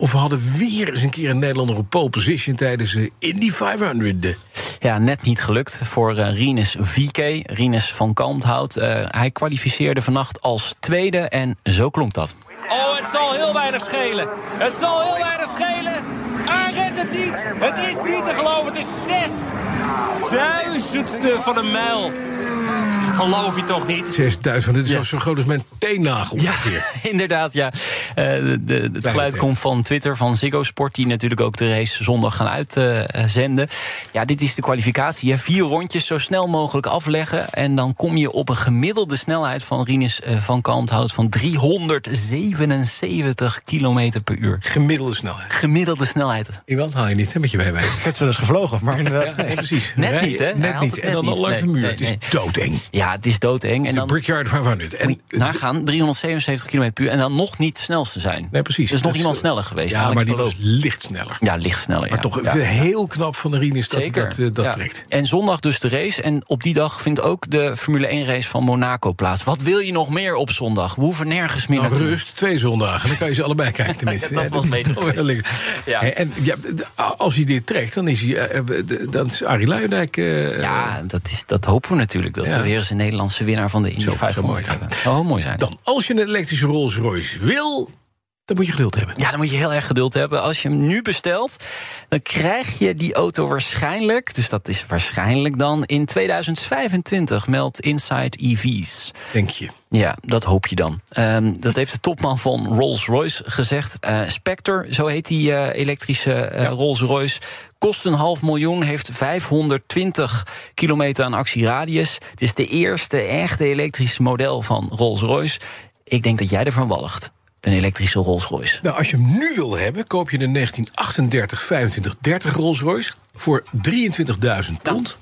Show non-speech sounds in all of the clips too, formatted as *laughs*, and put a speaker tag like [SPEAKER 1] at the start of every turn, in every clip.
[SPEAKER 1] of we hadden weer eens een keer een Nederlander op pole position tijdens de Indy 500.
[SPEAKER 2] Ja, net niet gelukt voor uh, Rinus VK, Rinus van Kalmthout. Uh, hij kwalificeerde vannacht als tweede en zo klonk dat.
[SPEAKER 3] Oh, het zal heel weinig schelen. Het zal heel weinig schelen. Hij redt het niet. Het is niet te geloven. Het is zes duizendste van een mijl. Dat geloof je toch niet?
[SPEAKER 1] 6000, dit is ja. zo groot als mijn teennagel.
[SPEAKER 2] Ja, *laughs* inderdaad, ja. Uh, de, de, het geluid komt van Twitter, van Ziggo Sport... die natuurlijk ook de race zondag gaan uitzenden. Uh, ja, dit is de kwalificatie. Hè. Vier rondjes zo snel mogelijk afleggen... en dan kom je op een gemiddelde snelheid van Rinus uh, van Kalmthout... van 377 km per uur.
[SPEAKER 1] Gemiddelde snelheid?
[SPEAKER 2] Gemiddelde snelheid.
[SPEAKER 1] Iemand haal je niet, hè, met je bijbij.
[SPEAKER 4] Ik heb wel eens gevlogen, maar inderdaad...
[SPEAKER 1] Ja, nee, precies.
[SPEAKER 2] Net niet, hè?
[SPEAKER 1] Net niet. En dan al langs de muur. Het is doodeng.
[SPEAKER 2] Ja, het is doodeng.
[SPEAKER 1] En dan Brickyard 500.
[SPEAKER 2] En nagaan, 377 km per uur en dan nog niet het snelste zijn.
[SPEAKER 1] Nee, precies.
[SPEAKER 2] Er is nog iemand sneller geweest.
[SPEAKER 1] Ja, maar die was licht sneller.
[SPEAKER 2] Ja, licht sneller.
[SPEAKER 1] Maar
[SPEAKER 2] ja.
[SPEAKER 1] toch
[SPEAKER 2] ja.
[SPEAKER 1] heel knap van de Rinus dat
[SPEAKER 2] Zeker.
[SPEAKER 1] dat, uh, dat
[SPEAKER 2] ja.
[SPEAKER 1] trekt.
[SPEAKER 2] En zondag dus de race. En op die dag vindt ook de Formule 1 race van Monaco plaats. Wat wil je nog meer op zondag? We hoeven nergens meer
[SPEAKER 1] nou, rust, twee zondagen. Dan kan je ze allebei kijken tenminste. *laughs*
[SPEAKER 2] dat was beter
[SPEAKER 1] ja. En ja, als hij dit trekt, dan is, hij, uh, dan is Arie Luijendijk... Uh,
[SPEAKER 2] ja, dat, is, dat hopen we natuurlijk. Dat we weer eens een Nederlandse winnaar van de Indy 500 hebben. Dat zou mooi zijn.
[SPEAKER 1] Dan, als je een elektrische Rolls Royce wil... Dan moet je geduld hebben.
[SPEAKER 2] Ja, dan moet je heel erg geduld hebben. Als je hem nu bestelt, dan krijg je die auto waarschijnlijk... dus dat is waarschijnlijk dan in 2025, meldt Inside EV's.
[SPEAKER 1] Denk je?
[SPEAKER 2] Ja, dat hoop je dan. Um, dat heeft de topman van Rolls-Royce gezegd. Uh, Spectre, zo heet die uh, elektrische uh, ja. Rolls-Royce... kost een half miljoen, heeft 520 kilometer aan actieradius. Het is de eerste echte elektrische model van Rolls-Royce. Ik denk dat jij ervan walgt een elektrische Rolls-Royce.
[SPEAKER 1] Nou, als je hem nu wil hebben, koop je een 1938 2530 Rolls-Royce voor 23.000 pond.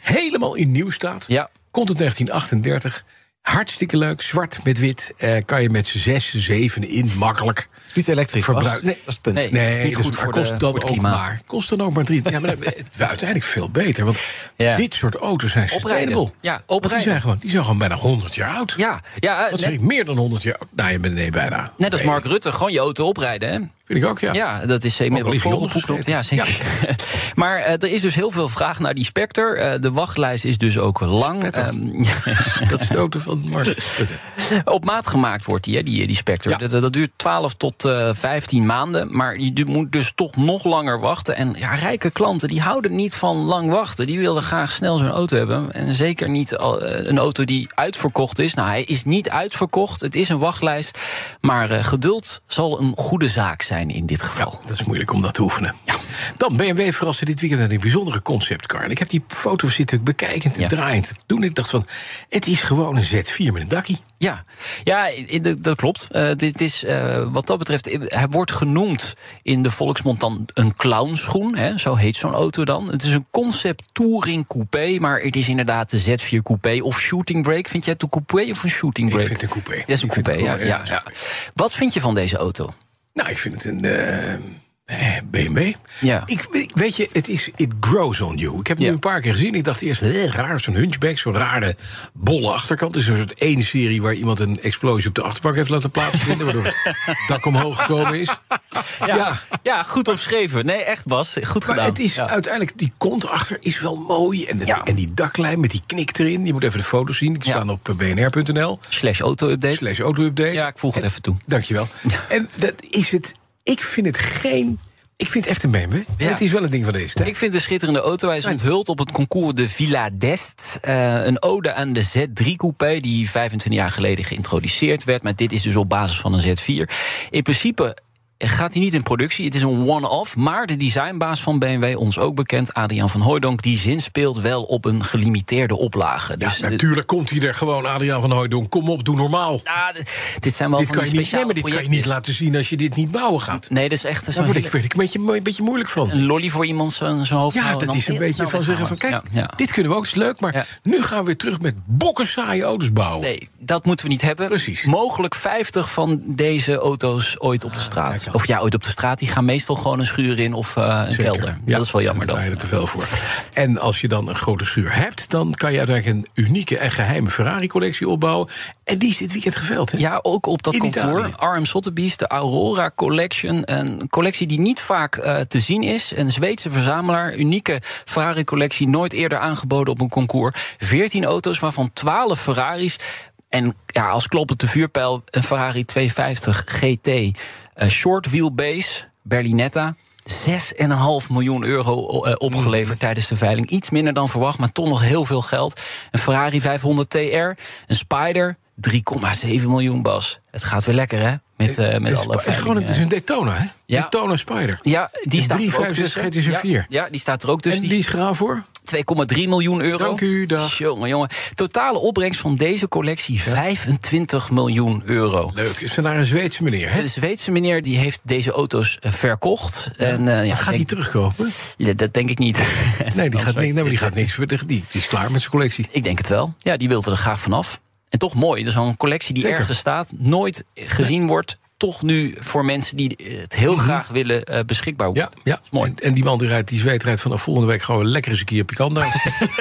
[SPEAKER 1] Helemaal in nieuw staat.
[SPEAKER 2] Ja.
[SPEAKER 1] Komt het 1938. Hartstikke leuk, zwart met wit. Uh, kan je met z'n zes, zeven in, makkelijk.
[SPEAKER 4] Niet elektrisch
[SPEAKER 1] verbruiken.
[SPEAKER 4] Nee, dat is het punt.
[SPEAKER 1] Nee, nee
[SPEAKER 2] is niet goed
[SPEAKER 1] dus,
[SPEAKER 2] voor,
[SPEAKER 1] kost
[SPEAKER 2] de,
[SPEAKER 1] dan ook
[SPEAKER 2] klimaat.
[SPEAKER 1] maar, kost dan ook maar drie. ja, maar *laughs* uiteindelijk veel beter. Want ja. dit soort auto's zijn sustainable.
[SPEAKER 2] Ja,
[SPEAKER 1] want die zijn, gewoon, die zijn gewoon bijna 100 jaar oud.
[SPEAKER 2] Ja, ja
[SPEAKER 1] Wat net, meer dan 100 jaar oud. Nou, nee, bijna.
[SPEAKER 2] Net als Mark Rutte, gewoon je auto oprijden, hè?
[SPEAKER 1] Vind ik ook, ja.
[SPEAKER 2] Ja, dat is inmiddels volgeboekt. Ja, zeker. Ja. *laughs* maar uh, er is dus heel veel vraag naar die Spectre. Uh, de wachtlijst is dus ook lang.
[SPEAKER 1] Um, *laughs* dat is de auto van Rutte. *laughs* *laughs*
[SPEAKER 2] Op maat gemaakt wordt die, hè, die, die Spectre. Ja. Dat, dat, duurt 12 tot uh, 15 maanden. Maar je moet dus toch nog langer wachten. En ja, rijke klanten die houden niet van lang wachten. Die willen graag snel zo'n auto hebben. En zeker niet een auto die uitverkocht is. Nou, hij is niet uitverkocht. Het is een wachtlijst. Maar uh, geduld zal een goede zaak zijn in dit geval.
[SPEAKER 1] Ja, dat is moeilijk om dat te oefenen.
[SPEAKER 2] Ja.
[SPEAKER 1] Dan BMW verraste dit weekend met een bijzondere conceptcar. En ik heb die foto's zitten bekijken en ja. draaiend. Toen ik dacht van, het is gewoon een Z4 met een dakkie.
[SPEAKER 2] Ja, ja dat klopt. Uh, dit is, uh, wat dat betreft, hij wordt genoemd in de volksmond dan een clownschoen. Hè, zo heet zo'n auto dan. Het is een concept touring coupé, maar het is inderdaad de Z4 coupé of shooting brake. Vind jij het een coupé of een shooting brake?
[SPEAKER 1] Ik vind het een coupé.
[SPEAKER 2] Dat is een coupé, ja, ja, ja. Wat vind je van deze auto?
[SPEAKER 1] Nou, ik vind het een... Uh... BMW.
[SPEAKER 2] Ja.
[SPEAKER 1] Ik, weet je, het is it grows on you. Ik heb het
[SPEAKER 2] Ja.
[SPEAKER 1] nu een paar keer gezien. Ik dacht eerst, eh, raar, zo'n hunchback, zo'n rare bolle achterkant. Het is een soort één serie waar iemand een explosie op de achterbank heeft laten plaatsvinden. waardoor het *laughs* dak omhoog gekomen is.
[SPEAKER 2] Ja,
[SPEAKER 1] Ja.
[SPEAKER 2] ja. goed omschreven. Nee, echt Bas, goed
[SPEAKER 1] Maar
[SPEAKER 2] gedaan.
[SPEAKER 1] het is
[SPEAKER 2] Ja.
[SPEAKER 1] uiteindelijk, die kont achter is wel mooi. En, en die daklijn met die knik erin. Je moet even de foto's zien. Die staan op eh, bnr.nl.
[SPEAKER 2] Slash auto-update.
[SPEAKER 1] Slash auto-update.
[SPEAKER 2] Ja, ik voeg het
[SPEAKER 1] En-
[SPEAKER 2] even toe.
[SPEAKER 1] Dankjewel. En dat is het. Ik vind het geen. Ik vind het echt een BMW.
[SPEAKER 2] Ja.
[SPEAKER 1] Het is wel een ding van deze tijd.
[SPEAKER 2] Ik vind een schitterende auto. Hij is onthuld op het concours de Villa d'Est. Eh, een ode aan de Z3 Coupé, die 25 jaar geleden geïntroduceerd werd. Maar dit is dus op basis van een Z4. In principe gaat hij niet in productie. Het is een one-off. Maar de designbaas van BMW, ons ook bekend, Adriaan van Hooydonk... die zinspeelt wel op een gelimiteerde oplage.
[SPEAKER 1] Ja,
[SPEAKER 2] Dus
[SPEAKER 1] natuurlijk komt hij er gewoon, Adriaan van Hooydonk. Kom op, doe normaal.
[SPEAKER 2] D- dit zijn wel
[SPEAKER 1] dit
[SPEAKER 2] van
[SPEAKER 1] kan je niet, nee,
[SPEAKER 2] speciale
[SPEAKER 1] maar dit kan je niet laten zien als je dit niet bouwen gaat.
[SPEAKER 2] Nee, dat is echt
[SPEAKER 1] Daar
[SPEAKER 2] zo'n
[SPEAKER 1] word ik, word ik een, beetje, een beetje moeilijk van.
[SPEAKER 2] een lolly voor iemand zijn zijn hoofd
[SPEAKER 1] Ja, dat is een beetje van zeggen van... kijk.
[SPEAKER 2] Ja, ja.
[SPEAKER 1] dit kunnen we ook, dat is leuk... maar
[SPEAKER 2] Ja.
[SPEAKER 1] nu gaan we weer terug met bokken saaie auto's bouwen.
[SPEAKER 2] Nee, dat moeten we niet hebben.
[SPEAKER 1] Precies.
[SPEAKER 2] Mogelijk 50 van deze auto's ooit op de straat. Of ja, ooit op de straat. Die gaan meestal gewoon een schuur in of eh, een
[SPEAKER 1] Zeker.
[SPEAKER 2] kelder.
[SPEAKER 1] Ja,
[SPEAKER 2] dat is wel jammer
[SPEAKER 1] daar
[SPEAKER 2] dan.
[SPEAKER 1] er te veel voor. En als je dan een grote schuur hebt... dan kan je uiteindelijk een unieke en geheime Ferrari-collectie opbouwen. En die is dit weekend geveld, hè?
[SPEAKER 2] Ja, ook op dat
[SPEAKER 1] In
[SPEAKER 2] concours.
[SPEAKER 1] Italië.
[SPEAKER 2] RM Sotheby's, de Aurora Collection. Een collectie die niet vaak eh, te zien is. Een Zweedse verzamelaar. Unieke Ferrari-collectie. Nooit eerder aangeboden op een concours. 14 auto's, waarvan 12 Ferraris. En ja, als kloppend de vuurpijl een Ferrari 250 GT. Eh, short wheelbase, Berlinetta. 6,5 miljoen euro eh, opgeleverd tijdens de veiling. Iets minder dan verwacht, maar toch nog heel veel geld. Een Ferrari 500 TR, een Spider, 3,7 miljoen bas. Het gaat weer lekker, hè? Met, eh, met
[SPEAKER 1] Het is
[SPEAKER 2] alle
[SPEAKER 1] gewoon, het is een Daytona, hè?
[SPEAKER 2] Ja.
[SPEAKER 1] Daytona Spider.
[SPEAKER 2] Ja, die staat er ook
[SPEAKER 1] 365
[SPEAKER 2] tussen.
[SPEAKER 1] GT is er
[SPEAKER 2] Ja,
[SPEAKER 1] vier.
[SPEAKER 2] Ja, die staat er ook tussen.
[SPEAKER 1] en die is geraam voor?
[SPEAKER 2] 2,3 miljoen euro.
[SPEAKER 1] Dank u, dag.
[SPEAKER 2] Jongen, jongen. Totale opbrengst van deze collectie 25 miljoen euro.
[SPEAKER 1] Leuk. Is er naar een Zweedse meneer, hè?
[SPEAKER 2] De Zweedse meneer die heeft deze auto's eh, verkocht. En, eh, ja,
[SPEAKER 1] gaat hij
[SPEAKER 2] denk-
[SPEAKER 1] terugkopen?
[SPEAKER 2] Ja, dat denk ik niet.
[SPEAKER 1] Nee, die, *laughs* gaat,
[SPEAKER 2] weet
[SPEAKER 1] nee, maar die gaat niks. Die, die is klaar met zijn collectie.
[SPEAKER 2] Ik denk het wel. Ja, die wilde er graag vanaf. En toch mooi. Dus een collectie die
[SPEAKER 1] Zeker.
[SPEAKER 2] ergens staat, nooit gezien wordt. Toch nu voor mensen die het heel graag willen eh, beschikbaar
[SPEAKER 1] Mhm. Ja,
[SPEAKER 2] worden.
[SPEAKER 1] ja.
[SPEAKER 2] mooi.
[SPEAKER 1] En, en die man die rijdt, die zweet rijdt vanaf volgende week gewoon lekker eens een keer uit.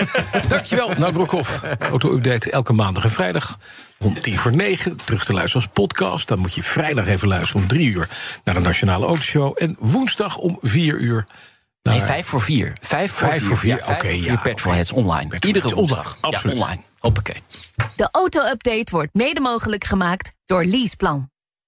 [SPEAKER 1] *laughs* Dankjewel, Nout Brokhoff. Auto-update elke maandag en vrijdag. Om tien voor negen, terug te luisteren als podcast. Dan moet je vrijdag even luisteren om drie uur naar de Nationale Autoshow. En woensdag om vier uur.
[SPEAKER 2] Nee, vijf voor vier. Vijf voor
[SPEAKER 1] Vijf
[SPEAKER 2] vier.
[SPEAKER 1] voor vier,
[SPEAKER 2] Ja, vijf
[SPEAKER 1] oké,
[SPEAKER 2] voor vier
[SPEAKER 1] ja,
[SPEAKER 2] Petrolheads online.
[SPEAKER 1] Petrolheads
[SPEAKER 2] Iedere woensdag.
[SPEAKER 1] absoluut.
[SPEAKER 2] Ja, online. Hoppakee.
[SPEAKER 5] De auto-update wordt mede mogelijk gemaakt door Leaseplan.